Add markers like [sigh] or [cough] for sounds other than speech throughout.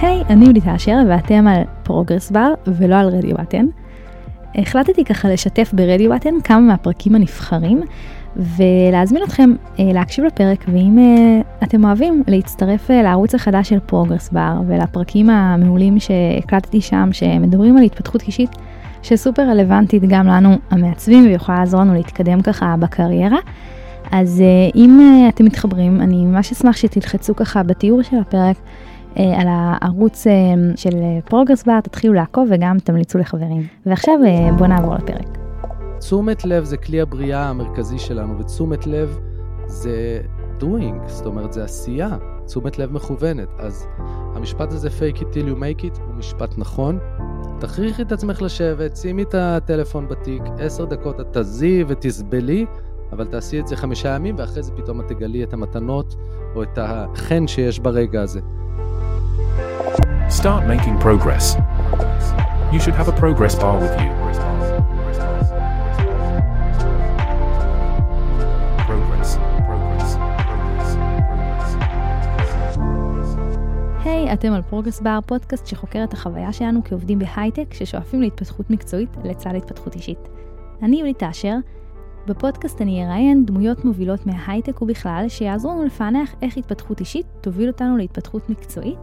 היי, hey, אני יולית אשר ואתם על Progress Bar ולא על רדיו בטן. החלטתי ככה לשתף ברדיו בטן כמה מהפרקים הנבחרים ולהזמין אתכם אה, להקשיב לפרק ואם אה, אתם אוהבים להצטרף אה, לערוץ החדש של Progress Bar ולפרקים המעולים שהקלטתי שם שמדברים על התפתחות אישית שסופר רלוונטית גם לנו המעצבים ויכולה לעזור לנו להתקדם ככה בקריירה. אז אם אתם מתחברים אני ממש אשמח שתלחצו ככה בתיאור של הפרק על הערוץ אה, של Progress Bar, תתחילו לעקוב וגם תמליצו לחברים. ועכשיו אה, בואו נעבור לפרק. תשומת לב זה כלי הבריאה המרכזי שלנו, ותשומת לב זה doing, זאת אומרת זה עשייה, תשומת לב מכוונת. אז המשפט הזה fake it till you make it הוא משפט נכון. תכריחי את עצמך לשבת, שימי את הטלפון בתיק, עשר דקות את תזיעי ותסבלי, אבל תעשי את זה חמישה ימים, ואחרי זה פתאום את תגלי את המתנות או את החן שיש ברגע הזה. Start making progress. You should have a progress bar with you. היי, hey, אתם על Progress Bar, פודקאסט שחוקר את החוויה שלנו כעובדים בהייטק ששואפים להתפתחות מקצועית לצד התפתחות אישית. אני יולית אשר, בפודקאסט אני אראיין דמויות מובילות מההייטק ובכלל שיעזרו לנו לפענח איך התפתחות אישית תוביל אותנו להתפתחות מקצועית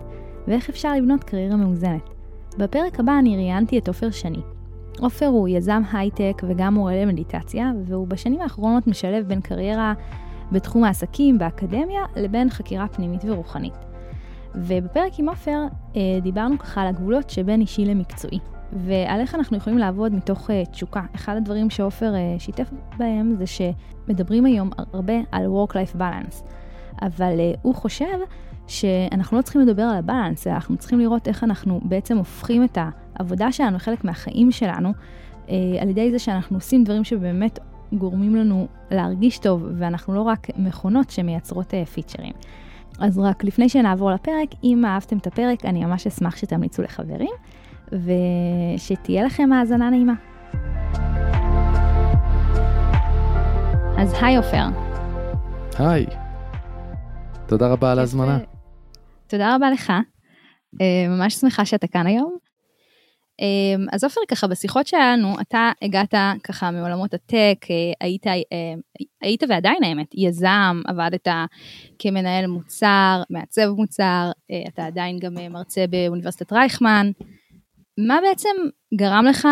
ואיך אפשר לבנות קריירה מאוזנת. בפרק הבא אני ראיינתי את עופר שני. עופר הוא יזם הייטק וגם מורה למדיטציה, והוא בשנים האחרונות משלב בין קריירה בתחום העסקים, באקדמיה, לבין חקירה פנימית ורוחנית. ובפרק עם עופר אה, דיברנו ככה על הגבולות שבין אישי למקצועי, ועל איך אנחנו יכולים לעבוד מתוך uh, תשוקה. אחד הדברים שעופר uh, שיתף בהם זה שמדברים היום הרבה על Work-Life Balance, אבל uh, הוא חושב שאנחנו לא צריכים לדבר על הבאלנס, אנחנו צריכים לראות איך אנחנו בעצם הופכים את העבודה שלנו, חלק מהחיים שלנו, uh, על ידי זה שאנחנו עושים דברים שבאמת גורמים לנו להרגיש טוב, ואנחנו לא רק מכונות שמייצרות uh, פיצ'רים. אז רק לפני שנעבור לפרק, אם אהבתם את הפרק, אני ממש אשמח שתמליצו לחברים. ושתהיה לכם האזנה נעימה. אז היי עופר. היי. תודה רבה על ההזמנה. תודה רבה לך. אה, ממש שמחה שאתה כאן היום. אה, אז עופר, ככה בשיחות שלנו, אתה הגעת ככה מעולמות הטק, אה, היית, היית ועדיין האמת, יזם, עבדת כמנהל מוצר, מעצב מוצר, אתה עדיין גם מרצה באוניברסיטת רייכמן. מה בעצם גרם לך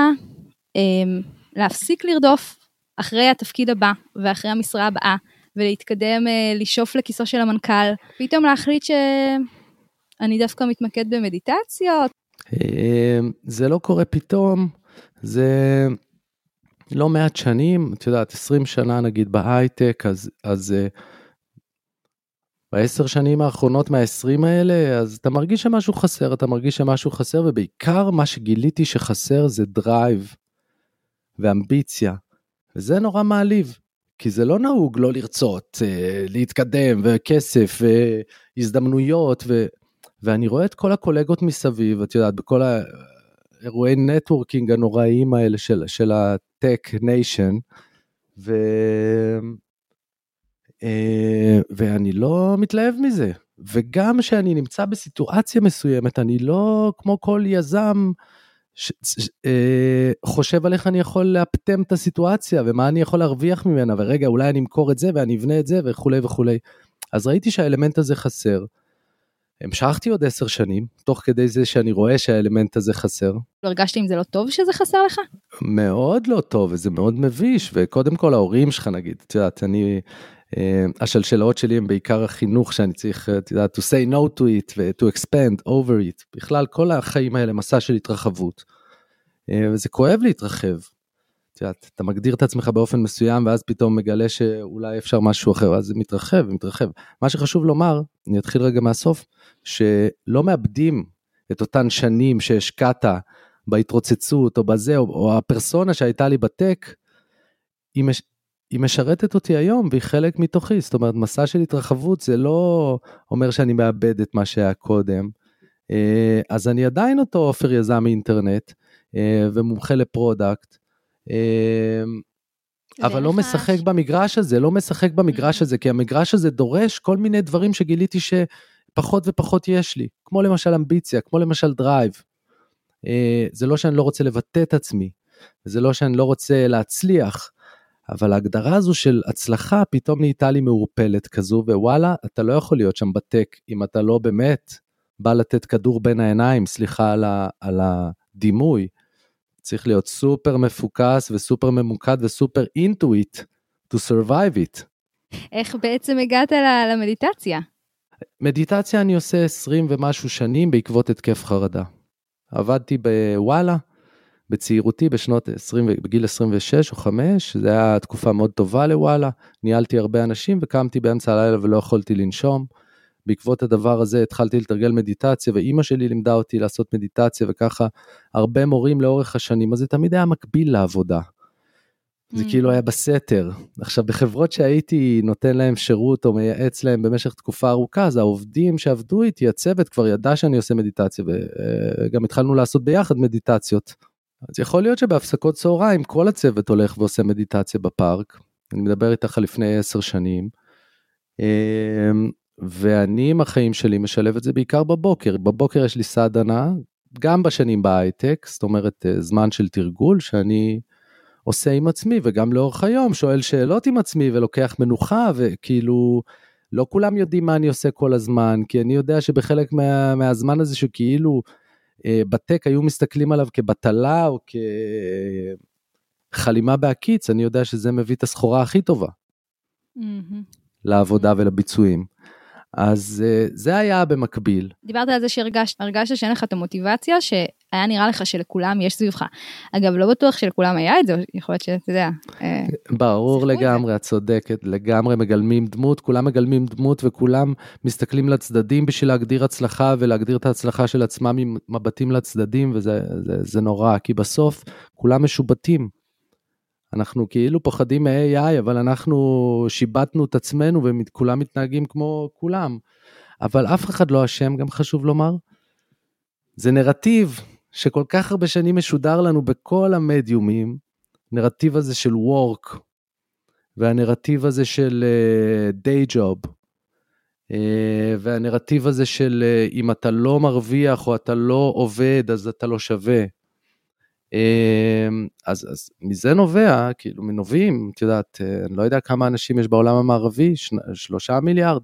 להפסיק לרדוף אחרי התפקיד הבא ואחרי המשרה הבאה ולהתקדם, אה, לשאוף לכיסו של המנכ"ל, פתאום להחליט שאני דווקא מתמקד במדיטציות? אה, זה לא קורה פתאום, זה לא מעט שנים, את יודעת, 20 שנה נגיד בהייטק, אז, אז אה, בעשר שנים האחרונות מהעשרים האלה, אז אתה מרגיש שמשהו חסר, אתה מרגיש שמשהו חסר, ובעיקר מה שגיליתי שחסר זה drive ואמביציה. וזה נורא מעליב, כי זה לא נהוג לא לרצות, אה, להתקדם, וכסף, והזדמנויות, ו... ואני רואה את כל הקולגות מסביב, את יודעת, בכל האירועי networking הנוראיים האלה של, של ה Tech Nation, ו... אה, ואני לא מתלהב מזה. וגם כשאני נמצא בסיטואציה מסוימת, אני לא כמו כל יזם אה, חושב על איך אני יכול לאפטם את הסיטואציה ומה אני יכול להרוויח ממנה, ורגע, אולי אני אמכור את זה ואני אבנה את זה וכולי וכולי. אז ראיתי שהאלמנט הזה חסר. המשכתי עוד עשר שנים, תוך כדי זה שאני רואה שהאלמנט הזה חסר. לא הרגשתי אם זה לא טוב שזה חסר לך? מאוד לא טוב, וזה מאוד מביש, וקודם כל ההורים שלך נגיד, את יודעת, אני אה, השלשלאות שלי הם בעיקר החינוך שאני צריך, את יודעת, to say no to it ו-to expand over it. בכלל, כל החיים האלה מסע של התרחבות. אה, וזה כואב להתרחב. את יודעת, אתה מגדיר את עצמך באופן מסוים ואז פתאום מגלה שאולי אפשר משהו אחר, אז זה מתרחב ומתרחב. מה שחשוב לומר, אני אתחיל רגע מהסוף, שלא מאבדים את אותן שנים שהשקעת בהתרוצצות או בזה, או, או הפרסונה שהייתה לי ב tech, היא, היא משרתת אותי היום והיא חלק מתוכי, זאת אומרת מסע של התרחבות זה לא אומר שאני מאבד את מה שהיה קודם. אה, אז אני עדיין אותו עופר יזם אינטרנט אה, ומומחה ל product, אה, אבל לא משחק במגרש הזה, לא משחק במגרש mm. הזה, כי המגרש הזה דורש כל מיני דברים שגיליתי ש... פחות ופחות יש לי, כמו למשל אמביציה, כמו למשל drive. זה לא שאני לא רוצה לבטא את עצמי, זה לא שאני לא רוצה להצליח, אבל ההגדרה הזו של הצלחה פתאום נהייתה לי מעורפלת כזו, ווואלה, אתה לא יכול להיות שם ב tech אם אתה לא באמת בא לתת כדור בין העיניים, סליחה על, ה, על הדימוי. צריך להיות סופר מפוקס וסופר ממוקד וסופר into it to survive it. איך בעצם הגעת למדיטציה? מדיטציה אני עושה 20 ומשהו שנים בעקבות התקף חרדה. עבדתי בוואלה, בצעירותי בשנות 20, בגיל 26 או 5, זו הייתה תקופה מאוד טובה לוואלה, ניהלתי הרבה אנשים וקמתי באמצע הלילה ולא יכולתי לנשום. בעקבות הדבר הזה התחלתי לתרגל מדיטציה ואימא שלי לימדה אותי לעשות מדיטציה וככה הרבה מורים לאורך השנים, אז זה תמיד היה מקביל לעבודה. זה mm. כאילו היה בסתר. עכשיו בחברות שהייתי נותן להם שירות או מייעץ להם במשך תקופה ארוכה, אז העובדים שעבדו איתי, הצוות כבר ידע שאני עושה מדיטציה וגם התחלנו לעשות ביחד מדיטציות. אז יכול להיות שבהפסקות צהריים כל הצוות הולך ועושה מדיטציה בפארק. אני מדבר איתך על לפני עשר שנים. אמ, ואני עם החיים שלי משלב את זה בעיקר בבוקר. בבוקר יש לי סדנה, גם בשנים בהייטק, זאת אומרת אה, זמן של תרגול שאני עושה עם עצמי וגם לאורך היום שואל שאלות עם עצמי ולוקח מנוחה וכאילו לא כולם יודעים מה אני עושה כל הזמן כי אני יודע שבחלק מה, מהזמן הזה שכאילו בטק היו מסתכלים עליו כבטלה או כחלימה בהקיץ אני יודע שזה מביא את הסחורה הכי טובה mm-hmm. לעבודה ולביצועים. אז uh, זה היה במקביל. דיברת על זה שהרגשת שאין לך את המוטיבציה, שהיה נראה לך שלכולם יש סביבך. אגב, לא בטוח שלכולם היה את זה, יכול להיות שאתה יודע. אה, ברור לגמרי, את צודקת, לגמרי מגלמים דמות, כולם מגלמים דמות וכולם מסתכלים לצדדים בשביל להגדיר הצלחה ולהגדיר את ההצלחה של עצמם עם מבטים לצדדים, וזה זה, זה נורא, כי בסוף כולם משובטים. אנחנו כאילו פוחדים מ-AI, אבל אנחנו שיבטנו את עצמנו וכולם מתנהגים כמו כולם. אבל אף אחד לא אשם, גם חשוב לומר. זה נרטיב שכל כך הרבה שנים משודר לנו בכל המדיומים, נרטיב הזה של work, והנרטיב הזה של uh, day job, uh, והנרטיב הזה של uh, אם אתה לא מרוויח או אתה לא עובד, אז אתה לא שווה. אמ, אז, אז מזה נובע, כאילו מנובעים, את יודעת, אה, אני לא יודע כמה אנשים יש בעולם המערבי, שלושה מיליארד.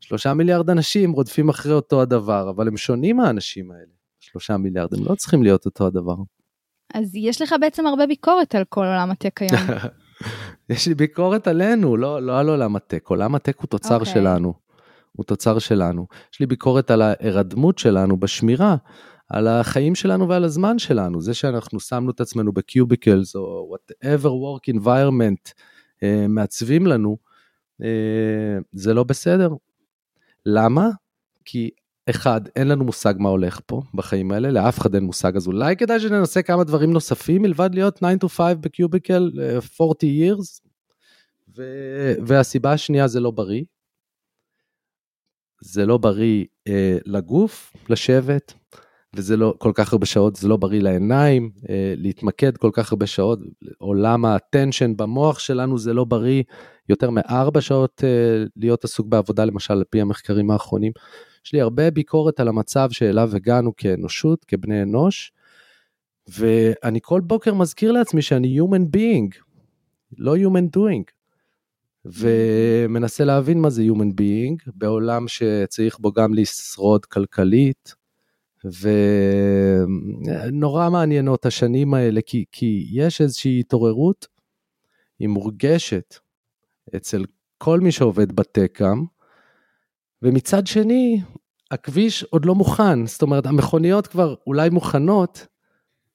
שלושה מיליארד אנשים רודפים אחרי אותו הדבר, אבל הם שונים האנשים האלה, שלושה מיליארד, הם לא צריכים להיות אותו הדבר. אז יש לך בעצם הרבה ביקורת על כל עולם הטק היום. [laughs] יש לי ביקורת עלינו, לא, לא על עולם הטק, עולם הטק הוא תוצר okay. אוקיי. שלנו. הוא תוצר שלנו. יש לי ביקורת על ההירדמות שלנו בשמירה על החיים שלנו ועל הזמן שלנו, זה שאנחנו שמנו את עצמנו בקיוביקלס או whatever work environment uh, מעצבים לנו, uh, זה לא בסדר. למה? כי אחד, אין לנו מושג מה הולך פה בחיים האלה, לאף אחד אין מושג, אז אולי כדאי שננסה כמה דברים נוספים מלבד להיות 9 to 5 בקיוביקל 40 years, ו... והסיבה השנייה זה לא בריא. זה לא בריא אה, לגוף, לשבת, וזה לא כל כך הרבה שעות, זה לא בריא לעיניים, אה, להתמקד כל כך הרבה שעות, עולם הטנשן במוח שלנו זה לא בריא, יותר מארבע שעות אה, להיות עסוק בעבודה, למשל, על פי המחקרים האחרונים. יש לי הרבה ביקורת על המצב שאליו הגענו כאנושות, כבני אנוש, ואני כל בוקר מזכיר לעצמי שאני human being, לא human doing. ומנסה להבין מה זה human being בעולם שצריך בו גם לשרוד כלכלית, ונורא מעניינות השנים האלה, כי, כי יש איזושהי התעוררות, היא מורגשת אצל כל מי שעובד בטקאם, ומצד שני, הכביש עוד לא מוכן, זאת אומרת, המכוניות כבר אולי מוכנות,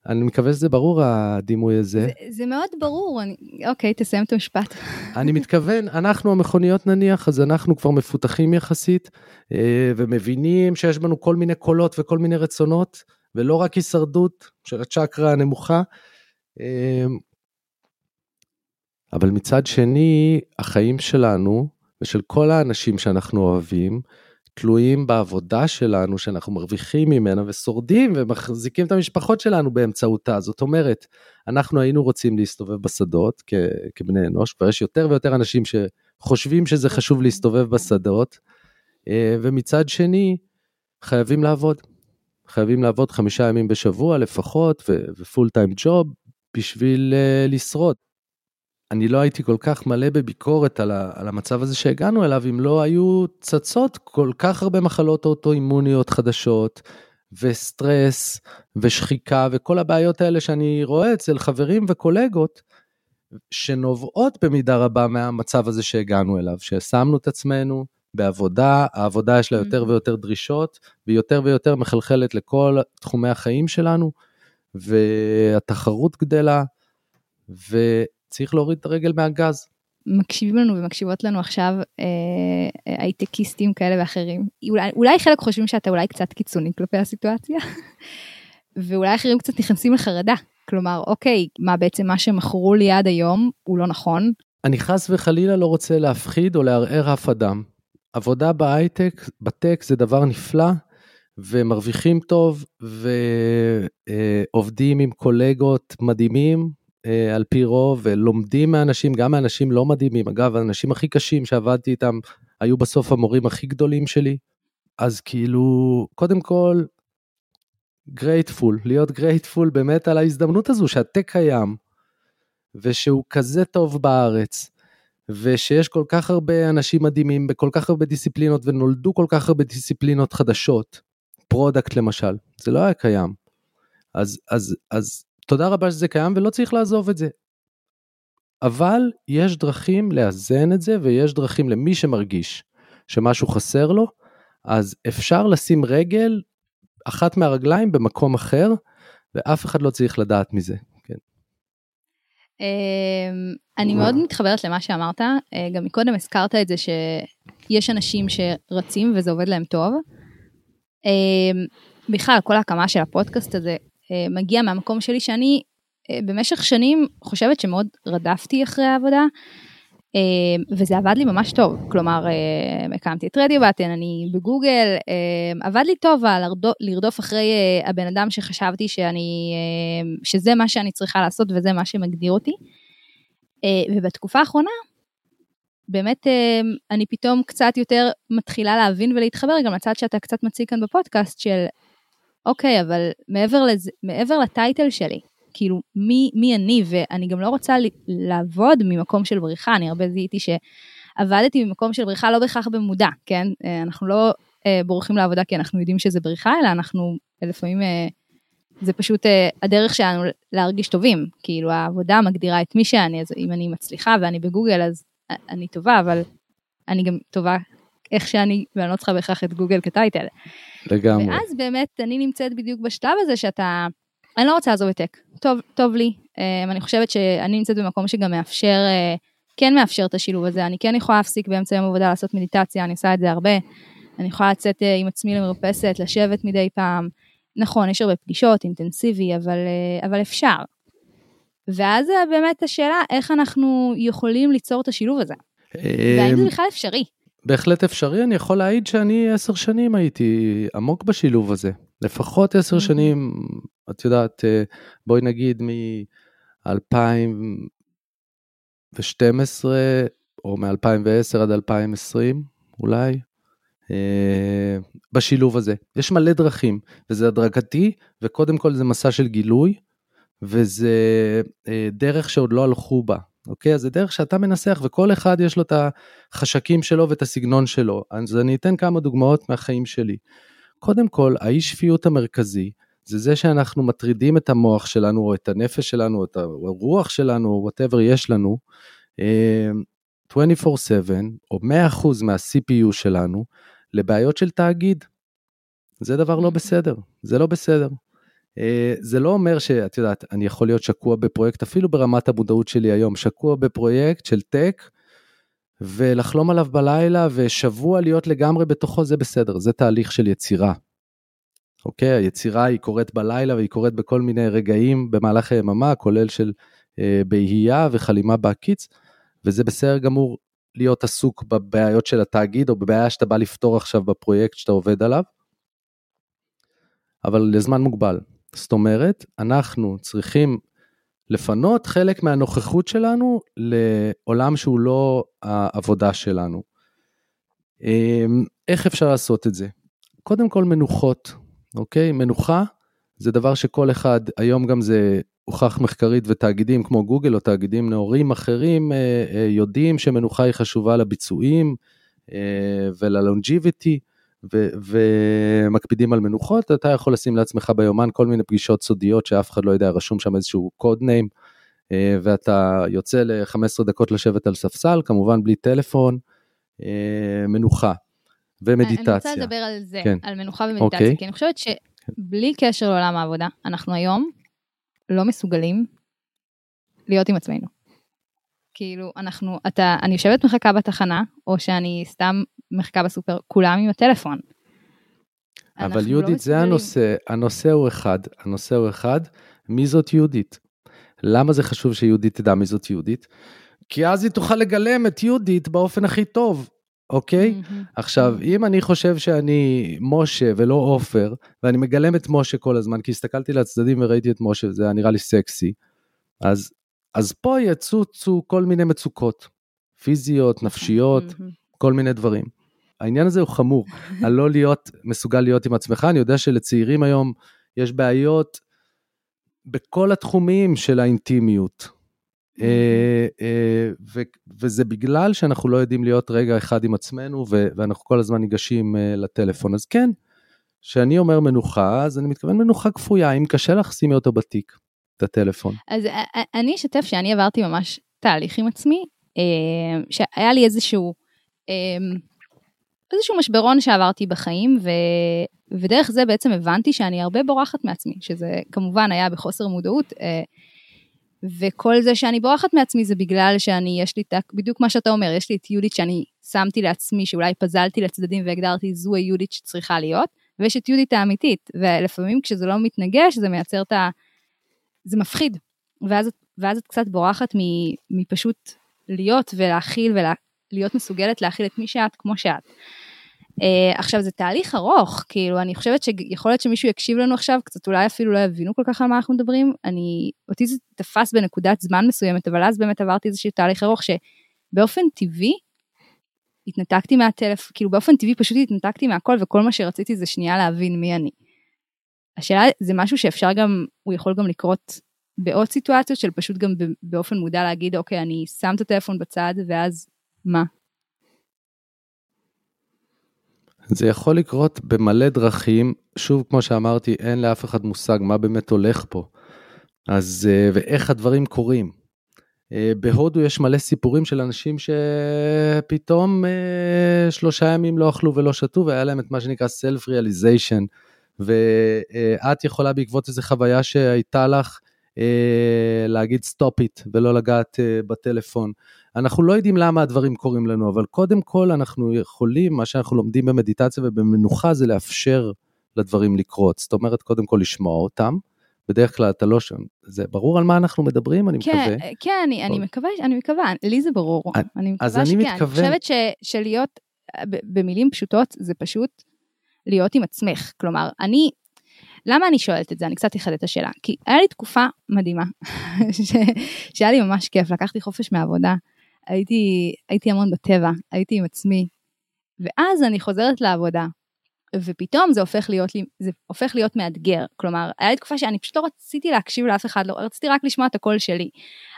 אני מקווה שזה ברור הדימוי הזה. זה, זה מאוד ברור, אני, אוקיי, תסיים את המשפט. אני מתכוון, אנחנו המכוניות נניח, אז אנחנו כבר מפותחים יחסית, אה, ומבינים שיש בנו כל מיני קולות וכל מיני רצונות, ולא רק הישרדות של הצ'קרה הנמוכה. אה, אבל מצד שני, החיים שלנו, ושל כל האנשים שאנחנו אוהבים, תלויים בעבודה שלנו שאנחנו מרוויחים ממנה ושורדים ומחזיקים את המשפחות שלנו באמצעותה. זאת אומרת, אנחנו היינו רוצים להסתובב בשדות כ- כבני אנוש, כבר יש יותר ויותר אנשים שחושבים שזה חשוב להסתובב בשדות. אה, ומצד שני, חייבים לעבוד. חייבים לעבוד חמישה ימים בשבוע לפחות, ופול טיים ג'וב, בשביל uh, לשרוד. אני לא הייתי כל כך מלא בביקורת על, ה, על המצב הזה שהגענו אליו, אם לא היו צצות כל כך הרבה מחלות אוטואימוניות חדשות, וסטרס, ושחיקה, וכל הבעיות האלה שאני רואה אצל חברים וקולגות, שנובעות במידה רבה מהמצב הזה שהגענו אליו, ששמנו את עצמנו בעבודה, העבודה יש לה יותר mm-hmm. ויותר דרישות, והיא יותר ויותר מחלחלת לכל תחומי החיים שלנו, והתחרות גדלה, וצריך להוריד את הרגל מהגז. מקשיבים לנו ומקשיבות לנו עכשיו אה, הייטקיסטים כאלה ואחרים. אולי, אולי חלק חושבים שאתה אולי קצת קיצוני כלפי הסיטואציה, [laughs] ואולי אחרים קצת נכנסים לחרדה. כלומר, אוקיי, מה בעצם מה שמכרו לי עד היום הוא לא נכון. אני חס וחלילה לא רוצה להפחיד או לערער אף אדם. עבודה בהייטק, ב tech זה דבר נפלא, ומרוויחים טוב, ועובדים עם קולגות מדהימים, אה, על פי רוב, ולומדים מאנשים, גם מאנשים לא מדהימים. אגב, האנשים הכי קשים שעבדתי איתם, היו בסוף המורים הכי גדולים שלי. אז כאילו, קודם כל, grateful, להיות grateful באמת על ההזדמנות הזו שה tech קיים, ושהוא כזה טוב בארץ, ושיש כל כך הרבה אנשים מדהימים בכל כך הרבה דיסציפלינות, ונולדו כל כך הרבה דיסציפלינות חדשות. product למשל, זה לא היה קיים. אז, אז, אז תודה רבה שזה קיים ולא צריך לעזוב את זה. אבל יש דרכים לאזן את זה ויש דרכים למי שמרגיש שמשהו חסר לו, אז אפשר לשים רגל אחת מהרגליים במקום אחר, ואף אחד לא צריך לדעת מזה. כן. אמ, אני מאוד מתחברת למה שאמרת, אה, גם מקודם הזכרת את זה שיש אנשים שרצים וזה עובד להם טוב. אמ, בכלל, כל ההקמה של הפודקאסט הזה מגיע מהמקום שלי שאני אה, במשך שנים חושבת שמאוד רדפתי אחרי העבודה, אה, וזה עבד לי ממש טוב. כלומר, הקמתי את רדיו באטן, אני בגוגל, עבד לי טוב לרדוף אחרי הבן אדם שחשבתי שאני, שזה מה שאני צריכה לעשות וזה מה שמגדיר אותי. ובתקופה האחרונה, באמת אני פתאום קצת יותר מתחילה להבין ולהתחבר גם לצד שאתה קצת מציג כאן בפודקאסט של אוקיי, אבל מעבר, לזה, מעבר לטייטל שלי, כאילו, מי, מי אני? ואני גם לא רוצה לעבוד ממקום של בריחה, אני הרבה זיהיתי שעבדתי ממקום של בריחה לא בהכרח במודע, כן? אה, אנחנו לא אה, בורחים לעבודה כי אנחנו יודעים שזה בריחה, אלא אנחנו לפעמים, אה, זה פשוט אה, הדרך שלנו להרגיש טובים. כאילו, העבודה מגדירה את מי שאני, אז אם אני מצליחה ואני בגוגל, אז אני טובה, אבל אני גם טובה איך שאני, ואני לא צריכה בהכרח את גוגל כטייטל. לגמרי. ואז באמת אני נמצאת בדיוק בשלב הזה שאתה, אני לא רוצה לעזוב את טק, טוב, טוב לי, um, אני חושבת שאני נמצאת במקום שגם מאפשר, uh, כן מאפשר את השילוב הזה, אני כן יכולה להפסיק באמצע יום עבודה לעשות מדיטציה, אני עושה את זה הרבה, אני יכולה לצאת uh, עם עצמי למרפסת, לשבת מדי פעם, נכון, יש הרבה פגישות, אינטנסיבי, אבל, uh, אבל אפשר. ואז באמת השאלה, איך אנחנו יכולים ליצור את השילוב הזה? והאם זה בכלל אפשרי? בהחלט אפשרי, אני יכול להעיד שאני עשר שנים הייתי עמוק בשילוב הזה. לפחות עשר mm-hmm. שנים, את יודעת, אה, בואי נגיד מ-2012 או מ-2010 עד 2020 אולי, אה, בשילוב הזה. יש מלא דרכים, וזה הדרגתי, וקודם כל זה מסע של גילוי, וזה אה, דרך שעוד לא הלכו בה. אוקיי? אז זה דרך שאתה מנסח וכל אחד יש לו את החשקים שלו ואת הסגנון שלו. אז אני אתן כמה דוגמאות מהחיים שלי. קודם כל, האי שפיות המרכזי זה זה שאנחנו מטרידים את המוח שלנו או את הנפש שלנו או את הרוח שלנו או וואטאבר יש לנו 24/7 אה, או 100% מה-CPU שלנו לבעיות של תאגיד. זה דבר לא בסדר, זה לא בסדר. אה, זה לא אומר שאת יודעת, אני יכול להיות שקוע בפרויקט, אפילו ברמת המודעות שלי היום, שקוע בפרויקט של טק, ולחלום עליו בלילה, ושבוע להיות לגמרי בתוכו, זה בסדר, זה תהליך של יצירה. אוקיי, היצירה היא קורית בלילה והיא קורית בכל מיני רגעים במהלך היממה, כולל של אה, בהייה וחלימה בהקיץ, וזה בסדר גמור להיות עסוק בבעיות של התאגיד, או בבעיה שאתה בא לפתור עכשיו בפרויקט שאתה עובד עליו, אבל לזמן מוגבל. זאת אומרת, אנחנו צריכים לפנות חלק מהנוכחות שלנו לעולם שהוא לא העבודה שלנו. אמ, איך אפשר לעשות את זה? קודם כל מנוחות, אוקיי? מנוחה זה דבר שכל אחד, היום גם זה הוכח מחקרית ותאגידים כמו גוגל או תאגידים נאורים אחרים אה, אה, יודעים שמנוחה היא חשובה לביצועים אה, וללונג'יביטי. ומקפידים על מנוחות, אתה יכול לשים לעצמך ביומן כל מיני פגישות סודיות שאף אחד לא יודע, רשום שם איזשהו קוד ניים, ואתה יוצא ל-15 דקות לשבת על ספסל, כמובן בלי טלפון, מנוחה ומדיטציה. אני רוצה לדבר על זה, כן. על מנוחה ומדיטציה, okay. אוקיי. כי אני חושבת שבלי קשר לעולם העבודה, אנחנו היום לא מסוגלים להיות עם עצמנו. כאילו, אנחנו, אתה, אני יושבת מחכה בתחנה, או שאני סתם מחכה בסופר, כולם עם הטלפון. אבל לא יהודית, לא זה הנושא, הנושא הוא אחד, הנושא הוא אחד, מי זאת יהודית? למה זה חשוב שיהודית תדע מי זאת יהודית? כי אז היא תוכל לגלם את יהודית באופן הכי טוב. אוקיי? Mm-hmm. עכשיו. אם אני חושב שאני משה ולא עופר, ואני מגלם את משה כל הזמן, כי הסתכלתי לצדדים וראיתי את משה, זה היה נראה לי סקסי, אז, אז פה יצוצו כל מיני מצוקות, פיזיות, נפשיות, mm-hmm. כל מיני דברים. העניין הזה הוא חמור, [laughs] על לא להיות מסוגל להיות עם עצמך, אני יודע שלצעירים היום יש בעיות בכל התחומים של האינטימיות. אה, אה, וזה בגלל שאנחנו לא יודעים להיות רגע אחד עם עצמנו ואנחנו כל הזמן ניגשים אה, לטלפון. אז כן, כשאני אומר מנוחה, אז אני מתכוון מנוחה כפויה, אם קשה לך, שימי אותו בתיק, את הטלפון. אז אני אשתף שאני עברתי ממש תהליך עם עצמי, שהיה לי איזשהו, איזשהו משברון שעברתי בחיים, ו, ודרך זה בעצם הבנתי שאני הרבה בורחת מעצמי, שזה כמובן היה בחוסר מודעות. וכל זה שאני בורחת מעצמי זה בגלל שאני, יש לי בדיוק מה שאתה אומר, יש לי את יהודית שאני שמתי לעצמי, שאולי פזלתי לצדדים והגדרתי זו היהודית שצריכה להיות, ויש את יהודית האמיתית, ולפעמים כשזה לא מתנגש זה מייצר את ה... זה מפחיד, ואז, ואז את קצת בורחת מפשוט להיות ולהכיל ולהיות מסוגלת להכיל את מי שאת כמו שאת. Uh, עכשיו זה תהליך ארוך, כאילו אני חושבת שיכול להיות שמישהו יקשיב לנו עכשיו, קצת אולי אפילו לא יבינו כל כך על מה אנחנו מדברים, אני, אותי זה תפס בנקודת זמן מסוימת, אבל אז באמת עברתי איזשהו תהליך ארוך שבאופן טבעי התנתקתי מהטלפון, כאילו באופן טבעי פשוט התנתקתי מהכל וכל מה שרציתי זה שנייה להבין מי אני. השאלה זה משהו שאפשר גם, הוא יכול גם לקרות בעוד סיטואציות של פשוט גם באופן מודע להגיד אוקיי אני שם את הטלפון בצד ואז מה? זה יכול לקרות במלא דרכים, שוב, כמו שאמרתי, אין לאף אחד מושג מה באמת הולך פה. אז, אה, ואיך הדברים קורים. אה, בהודו יש מלא סיפורים של אנשים שפתאום אה, שלושה ימים לא אכלו ולא שתו והיה להם את מה שנקרא self-realization. ואת יכולה בעקבות איזה חוויה שהייתה לך להגיד stop it ולא לגעת בטלפון. אנחנו לא יודעים למה הדברים קורים לנו, אבל קודם כל אנחנו יכולים, מה שאנחנו לומדים במדיטציה ובמנוחה זה לאפשר לדברים לקרות. זאת אומרת, קודם כל לשמוע אותם. בדרך כלל אתה לא שם, זה ברור על מה אנחנו מדברים, אני כן, מקווה. כן, אני, אני מקווה, אני מקווה, לי זה ברור. אני, אני מקווה אז אני שכן. מתכוון... אני חושבת ש, שלהיות, במילים פשוטות, זה פשוט להיות עם עצמך. כלומר, אני, למה אני שואלת את זה? אני קצת אחדד את השאלה. כי היה לי תקופה מדהימה, [laughs] ש, שהיה לי ממש כיף, לקחתי חופש מהעבודה. הייתי, הייתי המון בטבע, הייתי עם עצמי, ואז אני חוזרת לעבודה, ופתאום זה הופך להיות לי, זה הופך להיות מאתגר. כלומר, היה לי תקופה שאני פשוט לא רציתי להקשיב לאף אחד, לא רציתי רק לשמוע את הקול שלי.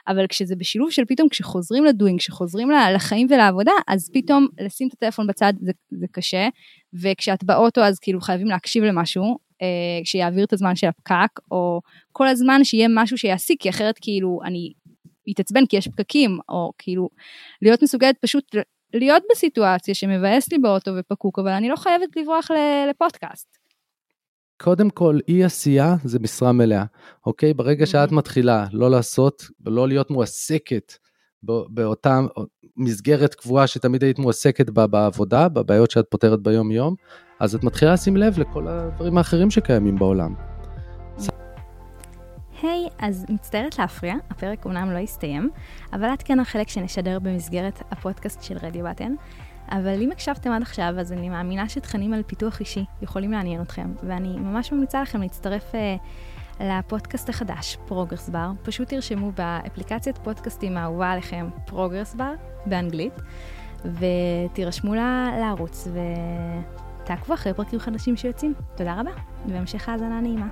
אבל כשזה בשילוב של פתאום כשחוזרים לדוינג, כשחוזרים לחיים ולעבודה, אז פתאום לשים את הטלפון בצד זה, זה קשה, וכשאת באוטו אז כאילו חייבים להקשיב למשהו, אה, שיעביר את הזמן של הפקק, או כל הזמן שיהיה משהו שיעסיק, כי אחרת כאילו אני להתעצבן כי יש פקקים, או כאילו להיות מסוגלת פשוט להיות בסיטואציה שמבאס לי באוטו ופקוק, אבל אני לא חייבת לברוח לפודקאסט. קודם כל, אי עשייה זה משרה מלאה, אוקיי? ברגע שאת mm-hmm. מתחילה לא לעשות ולא להיות מועסקת באותה מסגרת קבועה שתמיד היית מועסקת בה בעבודה, בבעיות שאת פותרת ביום יום, אז את מתחילה לשים לב לכל הדברים האחרים שקיימים בעולם. היי, hey, אז מצטערת להפריע, הפרק אומנם לא הסתיים, אבל עד כאן החלק שנשדר במסגרת הפודקאסט של רדיו בטן. אבל אם הקשבתם עד עכשיו, אז אני מאמינה שתכנים על פיתוח אישי יכולים לעניין אתכם, ואני ממש ממליצה לכם להצטרף uh, לפודקאסט החדש, Progress Bar. פשוט תרשמו באפליקציית פודקאסטים האהובה עליכם, Progress Bar, באנגלית. ותירשמו לה- לערוץ ותעקבו אחרי פרקים חדשים שיוצאים. תודה רבה, והמשך האזנה נעימה.